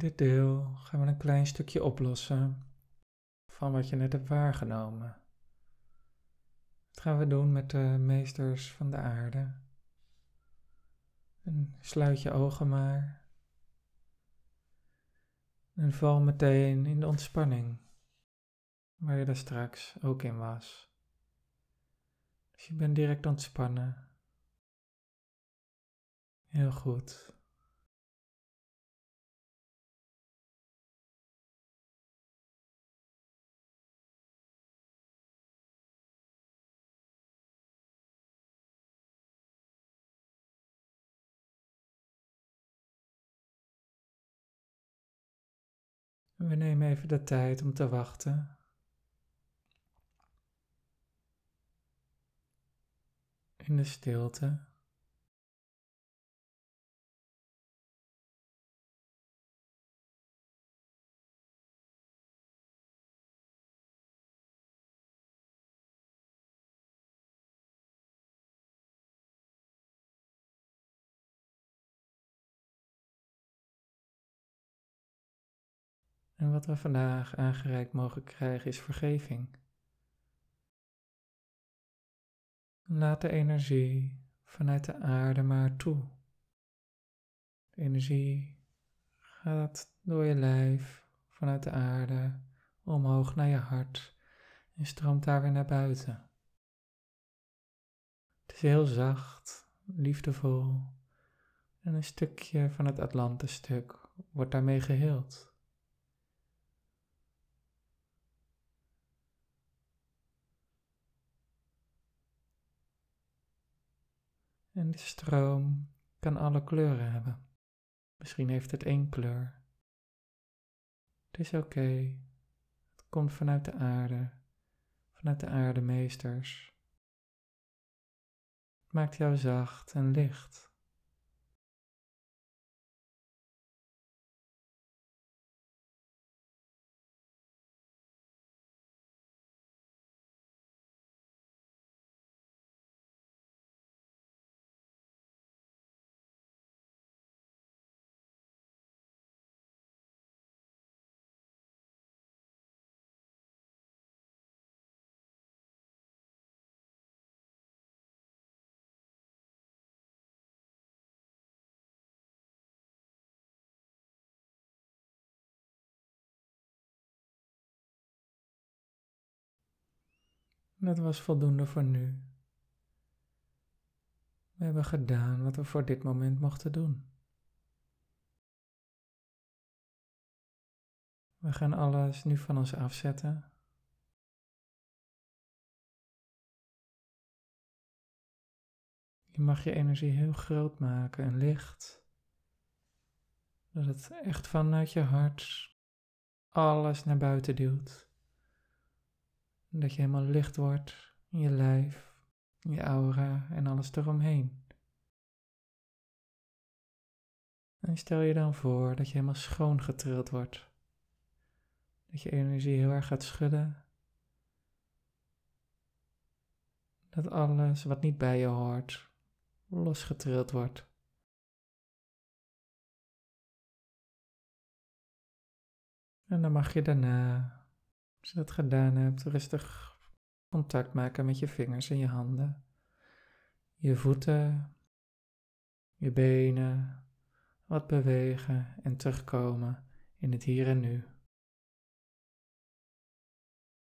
dit deel gaan we een klein stukje oplossen van wat je net hebt waargenomen. Dat gaan we doen met de meesters van de aarde. En sluit je ogen maar. En val meteen in de ontspanning, waar je daar straks ook in was. Dus je bent direct ontspannen. Heel goed. We nemen even de tijd om te wachten. In de stilte. En wat we vandaag aangereikt mogen krijgen is vergeving. Laat de energie vanuit de aarde maar toe. De energie gaat door je lijf, vanuit de aarde, omhoog naar je hart en stroomt daar weer naar buiten. Het is heel zacht, liefdevol en een stukje van het Atlantenstuk wordt daarmee geheeld. En de stroom kan alle kleuren hebben. Misschien heeft het één kleur. Het is oké. Het komt vanuit de aarde, vanuit de aardemeesters. Het maakt jou zacht en licht. Dat was voldoende voor nu. We hebben gedaan wat we voor dit moment mochten doen. We gaan alles nu van ons afzetten. Je mag je energie heel groot maken en licht. Dat het echt vanuit je hart alles naar buiten duwt. Dat je helemaal licht wordt in je lijf, in je aura en alles eromheen. En stel je dan voor dat je helemaal schoon getrild wordt. Dat je energie heel erg gaat schudden. Dat alles wat niet bij je hoort, losgetrild wordt. En dan mag je daarna als je dat gedaan hebt, rustig contact maken met je vingers en je handen, je voeten, je benen, wat bewegen en terugkomen in het hier en nu.